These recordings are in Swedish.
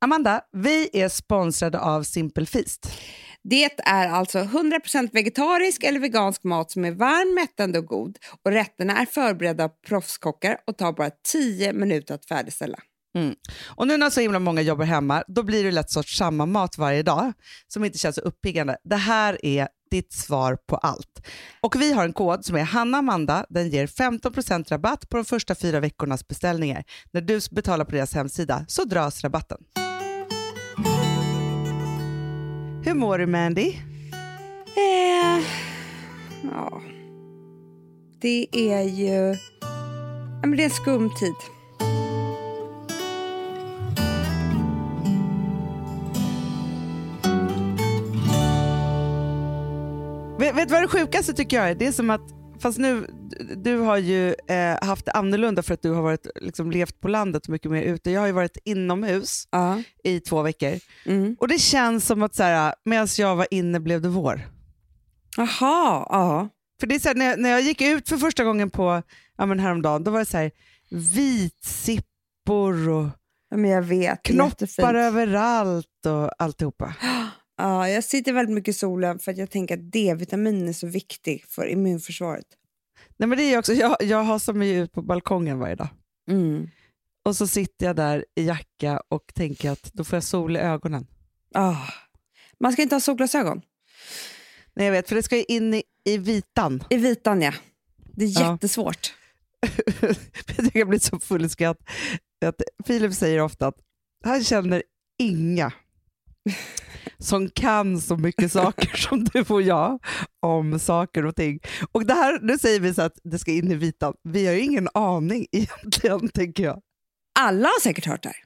Amanda, vi är sponsrade av Simple Feast. Det är alltså 100% vegetarisk eller vegansk mat som är varm, mättande och god. Och Rätterna är förberedda av proffskockar och tar bara 10 minuter att färdigställa. Mm. Och nu när så himla många jobbar hemma, då blir det lätt sorts samma mat varje dag som inte känns så uppiggande. Det här är ditt svar på allt. Och vi har en kod som är HannaAmanda. Den ger 15% rabatt på de första fyra veckornas beställningar. När du betalar på deras hemsida så dras rabatten. Hur mår du Mandy? Eh, ja. Det är ju... Men det är en skum tid. Vet, vet du vad det sjukaste tycker jag är? Det är som att, fast nu, du har ju eh, haft det annorlunda för att du har varit, liksom, levt på landet mycket mer ute. Jag har ju varit inomhus Ja. i två veckor. Mm. Och det känns som att så medan jag var inne blev det vår. Jaha, ja. För det är så här, när, jag, när jag gick ut för första gången på ja, men häromdagen, då var det så här, vitsippor och ja. Knoppar överallt och alltihopa. Ja, jag sitter väldigt mycket i solen för att jag tänker att D-vitamin är så viktig för immunförsvaret. Nej, men det är också, jag, jag hasar mig ut på balkongen varje dag. Mm. Och så sitter jag där i jacka och tänker att då får jag sol i ögonen. Ah. Man ska inte ha solglasögon. Nej, jag vet, för det ska ju in i, i vitan. I vitan, ja. Det är Ja. jättesvårt. jag blir så full i skratt. Att Filip säger ofta att han känner inga som kan så mycket saker som du och jag om saker och ting. Och det här, nu säger vi så att det ska in i vitan. Vi har ju ingen aning egentligen, tänker jag. Alla har säkert hört det här.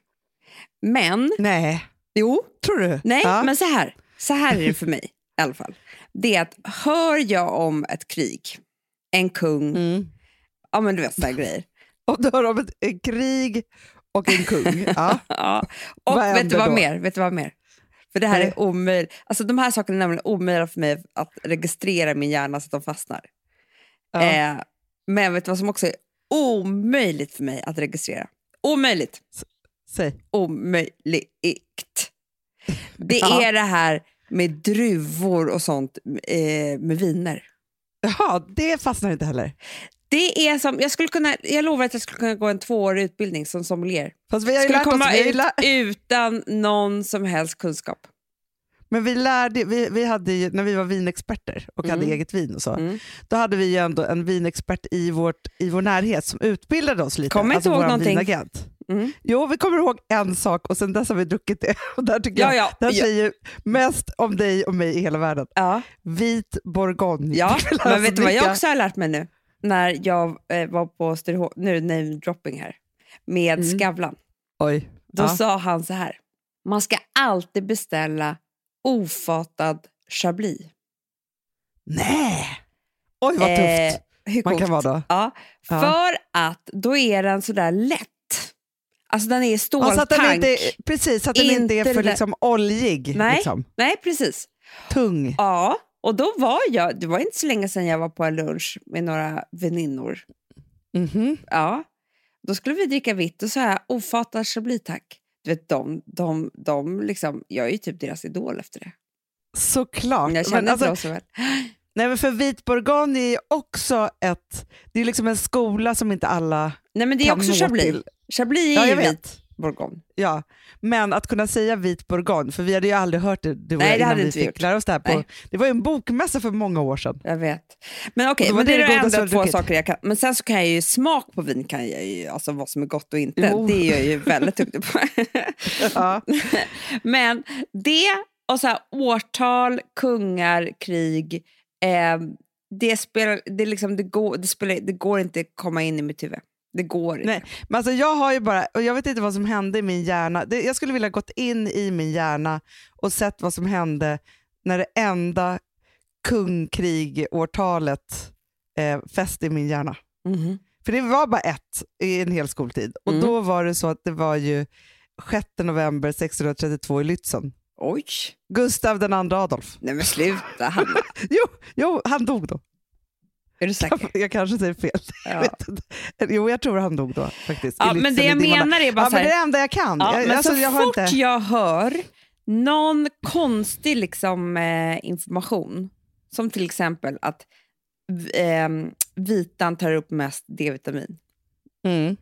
Men, Nej, jo, tror du? nej, Ja. men så här. Så här är det för mig i alla fall. Det är att hör jag om ett krig, en kung, Mm. ja men du vet sådana grejer. Och du har om ett, en krig och en kung. Ja. Ja. Och vet du vad då? mer? Vet du vad mer? För det här är omöjligt. Alltså de här sakerna är nämligen omöjliga för mig att registrera i min hjärna så att de fastnar. Ja. Eh, men vet du vad som också är omöjligt för mig att registrera? Omöjligt. Säg. Omöjligt. Det Ja. är det här med druvor och sånt eh, med viner. Jaha, det fastnar inte heller. Det är som, jag, skulle kunna, jag lovar att jag skulle kunna gå en tvåårig utbildning som sommelier. Fast vi har Skulle oss, komma ju ut utan någon som helst kunskap. men vi lärde, vi, vi hade ju, när vi var vinexperter och hade Mm. eget vin och så, Mm. då hade vi ju ändå en vinexpert i, vårt, i vår närhet som utbildade oss lite. Kommer inte ihåg någonting. vinagent. Mm. Jo, vi kommer ihåg en sak och sen dess har vi druckit det. Och där tycker Ja, jag, ja, det här ja. säger mest om dig och mig i hela världen. Ja, Vit bourgogne. ja. Men oss vet du vad jag också har lärt mig nu? När jag eh, var på Sturehof, nu är det name dropping här, med Mm. Skavlan. Oj. Då Ja. sa han så här, man ska alltid beställa ofatad chablis. Nej! Oj, vad tufft Eh, hur man kan vara då. Ja, Ja. för att då är den sådär lätt. Alltså den är i Ja, ståltank. så att den inte, precis, så att den inte är för liksom, oljig. Nej. Liksom. Nej, precis. Tung. Ja, och då var jag, det var inte så länge sedan jag var på en lunch med några väninnor. Mhm. Ja, då skulle vi dricka vitt och så här ofatad chablis tack. Du vet, de, de, de liksom, jag är ju typ deras idol efter det. Såklart. Jag känner Men inte alltså, dem så väl. nej, men för vit bourgogne är ju också ett, det är liksom en skola som inte alla Nej men det är också chablis. till. Chablis är Ja, ju vit. Bourgogne. Ja, men att kunna säga vit bourgogne, för vi hade ju aldrig hört det du och Nej, det hade vi inte vi fick lära oss det här. På, Nej. det var ju en bokmässa för många år sedan. Jag vet. Men okej, var men det det är det de enda två saker jag kan. Men sen så kan jag ju smak på vin, kan jag ju, alltså vad som är gott och inte. Jo. Det är jag ju väldigt duktig på. Ja. Men det och så här, årtal, kungar, krig. Eh, det, spelar, det, liksom, det, går, det, spelar, det går inte komma in i mitt huvud. Det går inte. Nej, men alltså jag har ju bara, och jag vet inte vad som hände i min hjärna. Det, jag skulle vilja gått in i min hjärna och sett vad som hände när det enda kungkrigårtalet eh, fäste i min hjärna. Mhm. För det var bara ett i en hel skoltid. Och Mm. då var det så att det var ju 6 november 1632 i Lützen. Oj, Gustav den andra Adolf. nej men sluta Hanna. Jo, jo, han dog då. Är du säker? Jag kanske säger fel. Ja. Jo, jag tror han dog då faktiskt. Ja, men det jag menar är bara ja, så men här, Det är det enda jag kan. Ja, jag, men alltså, så jag har fort inte... jag hör någon konstig liksom, eh, information, som till exempel att eh, vitan tar upp mest D-vitamin, Mm.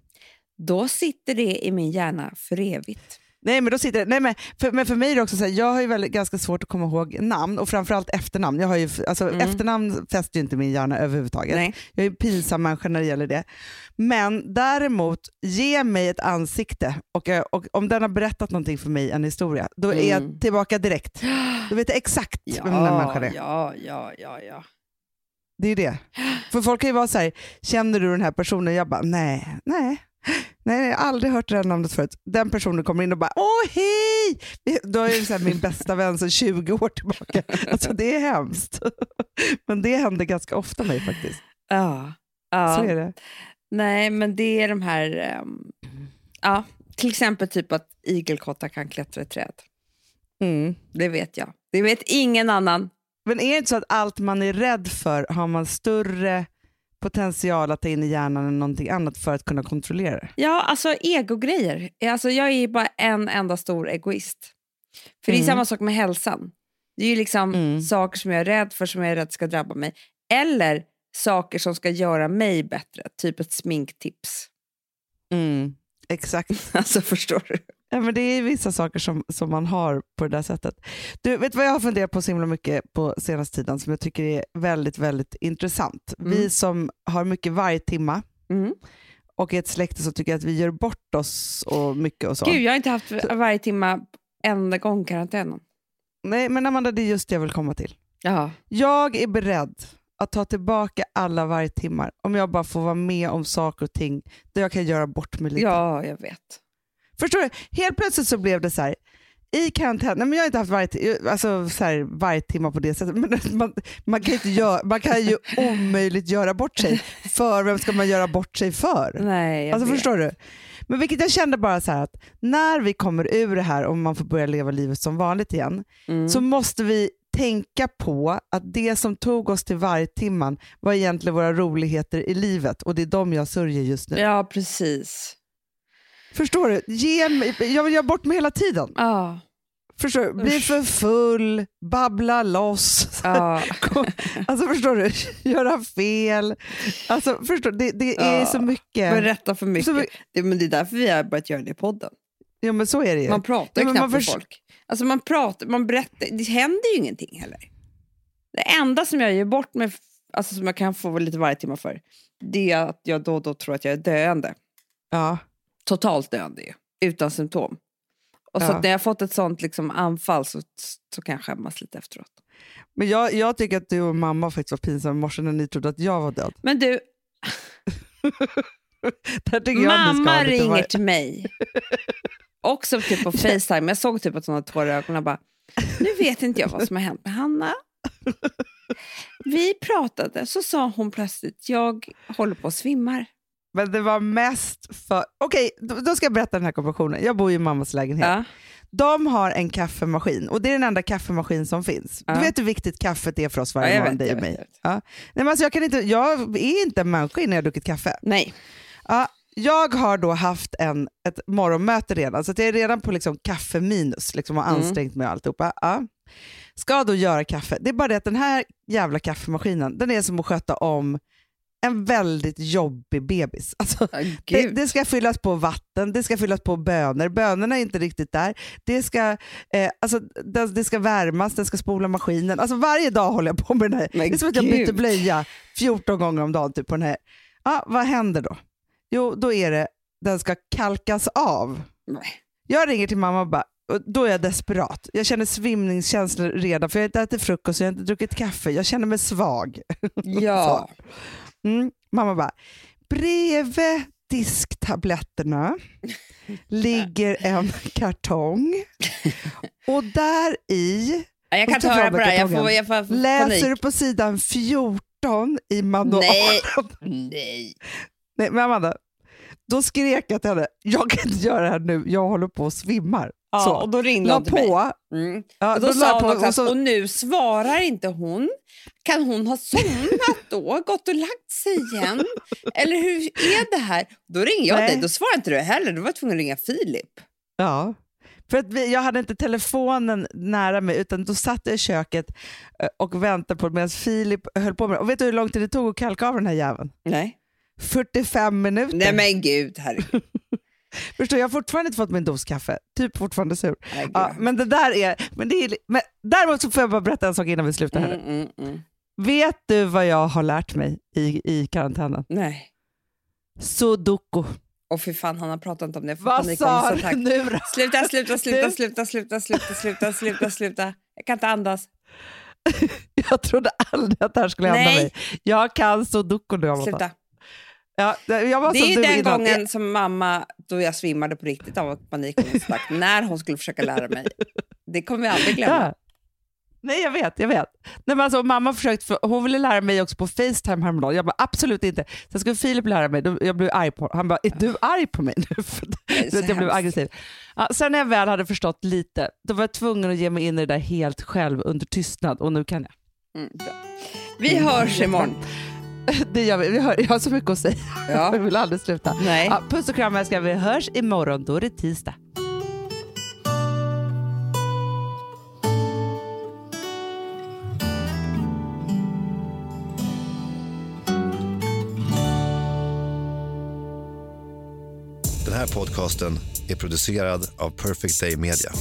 då sitter det i min hjärna för evigt. Nej, men då sitter nej, men för, men för mig är det också så här, jag har ju väldigt, ganska svårt att komma ihåg namn och framförallt efternamn. Jag har ju, alltså, Mm. Efternamn fäster ju inte min hjärna överhuvudtaget. Nej. Jag är en pinsam människa när det gäller det. Men däremot, ge mig ett ansikte och, eh, och om den har berättat någonting för mig, en historia, då är Mm. jag tillbaka direkt. Då vet jag exakt Ja, vem den här människan är. ja, ja, ja, ja. Det är det. För folk kan ju vara så här, känner du den här personen? Jag bara, nej, nej. Nej, jag har aldrig hört det här namnet förut. Den personen kommer in och bara, åh hej! Då är det så min bästa vän sedan 20 år tillbaka. Alltså det är hemskt. Men det händer ganska ofta mig faktiskt. ja. ja. Så är det. Nej, men det är de här... ehm, ja, till exempel typ att igelkottar kan klättra i träd. Mm. Det vet jag. Det vet ingen annan. Men är det inte så att allt man är rädd för har man större potential att ta in i hjärnan än någonting annat för att kunna kontrollera det? Ja, alltså egogrejer. Alltså, jag är bara en enda stor egoist. För det är Mm. samma sak med hälsan. Det är ju liksom Mm. saker som jag är rädd för som jag är rädd ska drabba mig. Eller saker som ska göra mig bättre. Typ ett sminktips. Mm. Exakt. Alltså förstår du? Ja, men det är vissa saker som, som man har på det där sättet. Du, vet vad jag har funderat på så himla mycket på senaste tiden som jag tycker är väldigt, väldigt intressant? Mm. Vi som har mycket vargtimma Mm. och är ett släkte som tycker att vi gör bort oss och mycket och så. Gud, jag har inte haft varje timma enda gång karantänen. Nej, men Amanda, det är just det jag vill komma till. Ja. Jag är beredd att ta tillbaka alla vargtimmar om jag bara får vara med om saker och ting där jag kan göra bort mig lite. ja, jag vet. Förstår du? Helt plötsligt så blev det så här, i karantän, nej men jag har inte haft varje, alltså så här, varje timme på det sättet, men man, man, kan inte göra, man kan ju omöjligt göra bort sig. För vem ska man göra bort sig för? Nej, Alltså vet. förstår du? Men vilket jag kände bara så att när vi kommer ur det här och man får börja leva livet som vanligt igen, Mm. så måste vi tänka på att det som tog oss till varje timman var egentligen våra roligheter i livet och det är de jag sörjer just nu. Ja, precis. Förstår du? Ge mig, jag vill göra bort mig hela tiden. Ja. Förstår du? Bli för full, babbla loss. ja. Alltså förstår du? Göra fel. Alltså förstår du? Det, det är Ja. så mycket. Berätta för mycket. Vi- det, men det är därför vi har börjat göra det i podden. Ja men så är det ju. Man pratar Ja, ju men knappt med folk. Alltså man pratar, man berättar, det händer ju ingenting heller. Det enda som jag gör bort mig, alltså som jag kan få lite varje timme för, det är att jag då och då tror att jag är döende. Ja. Totalt döende utan symptom. Och så Ja. när jag fått ett sånt liksom anfall så, så kan jag skämmas lite efteråt. Men jag, jag tycker att du och mamma faktiskt var pinsamma i morse när ni trodde att jag var död. Men du, mamma ringer var- till mig. Också typ på Facetime. Jag såg typ att hon hade tårar i ögonen och bara, nu vet inte jag vad som har hänt med Hanna. Vi pratade, så sa hon plötsligt, jag håller på att svimmar. Men det var mest för... Okej, då, då ska jag berätta den här konversationen. Jag bor i mammas lägenhet. Ja. De har en kaffemaskin och det är den enda kaffemaskin som finns. Ja. Du vet hur viktigt kaffet är för oss Ja, varje jag morgon, dig och mig. jag. Ja. Nej, men alltså jag, kan inte, jag är inte en människa innan jag har druckit kaffe. Nej. Ja, jag har då haft en, ett morgonmöte redan, så jag är redan på liksom kaffe minus liksom, och Mm. ansträngt mig och alltihopa. Ja. Ska då göra kaffe. Det är bara det att den här jävla kaffemaskinen, den är som att sköta om en väldigt jobbig bebis. Alltså, Ja, det, det ska fyllas på vatten, det ska fyllas på bönor. Bönorna är inte riktigt där. Det ska, eh, alltså, det, det ska värmas, den ska spola maskinen. Alltså, varje dag håller jag på med den här. Men det är som att jag byter blöja 14 gånger om dagen typ, på den här. Ja, vad händer då? Jo, då är det den ska kalkas av. Nej. Jag ringer till mamma och bara, och då är jag desperat. Jag känner svimningskänslor redan för jag har inte ätit frukost och jag har inte druckit kaffe. Jag känner mig svag. Ja. Mm. Mamma bara, bredvid disktabletterna ligger en kartong och där i Jag kan ta höra på det här, jag får, jag får, läser du på sidan 14 i manualen. Nej. Nej. Nej, men Amanda, då skrek jag till henne, jag kan inte göra det här nu, jag håller på att svimmar. Ja, Så. och då ringde hon till mig. på. Mm. Ja, Och då, la sa hon också, och att, och nu svarar inte hon. Kan hon ha somnat då? Gått och lagt sig igen? Eller hur är det här? Då ringer jag Nej. dig, då svarar inte du heller. Då var jag tvungen att ringa Filip. Ja. För att vi, jag hade inte telefonen nära mig utan då satt jag i köket eh, och väntade på medan Filip höll på med det. Och vet du hur lång tid det tog att kalka av den här jäveln? Nej. 45 minuter. Nej men gud, herregud. Förstår, jag har fortfarande inte fått min dos kaffe. Typ fortfarande sur. herregud. Ja, men det där är... Men det är men däremot så får jag bara berätta en sak innan vi slutar. Här. mm, mm, mm. Vet du vad jag har lärt mig i, i karantänen? Nej. Sudoku. Och fy fan, han har pratat inte om det. Vad sa du nu då? Sluta, sluta, sluta, sluta, sluta, sluta, sluta, sluta, sluta. Jag kan inte andas. Jag trodde aldrig att det här skulle hända Nej. mig. Jag kan sudoku nu. Amanda. Sluta. Ja, Det som är den innan. gången som mamma, då jag svimmade på riktigt av panikångestattack, när hon skulle försöka lära mig. Det kommer vi aldrig glömma. Ja. Nej, jag vet. jag vet. Nej, men alltså, mamma försökt, för, hon ville lära mig också på Facetime häromdagen. Jag bara absolut inte. Sen skulle Filip lära mig. Då, jag blev arg på honom. Han bara, är du arg på mig nu? För Det att jag blev aggressiv. Ja, sen när jag väl hade förstått lite, då var jag tvungen att ge mig in i det där helt själv under tystnad och nu kan jag. Mm, bra. Vi hörs imorgon. Det gör vi. vi hör, jag har så mycket att säga. Ja. Jag vill aldrig sluta. Nej. Ja, puss och kram älskar. Vi hörs imorgon. Då är det tisdag. Den här podcasten är producerad av Perfect Day Media.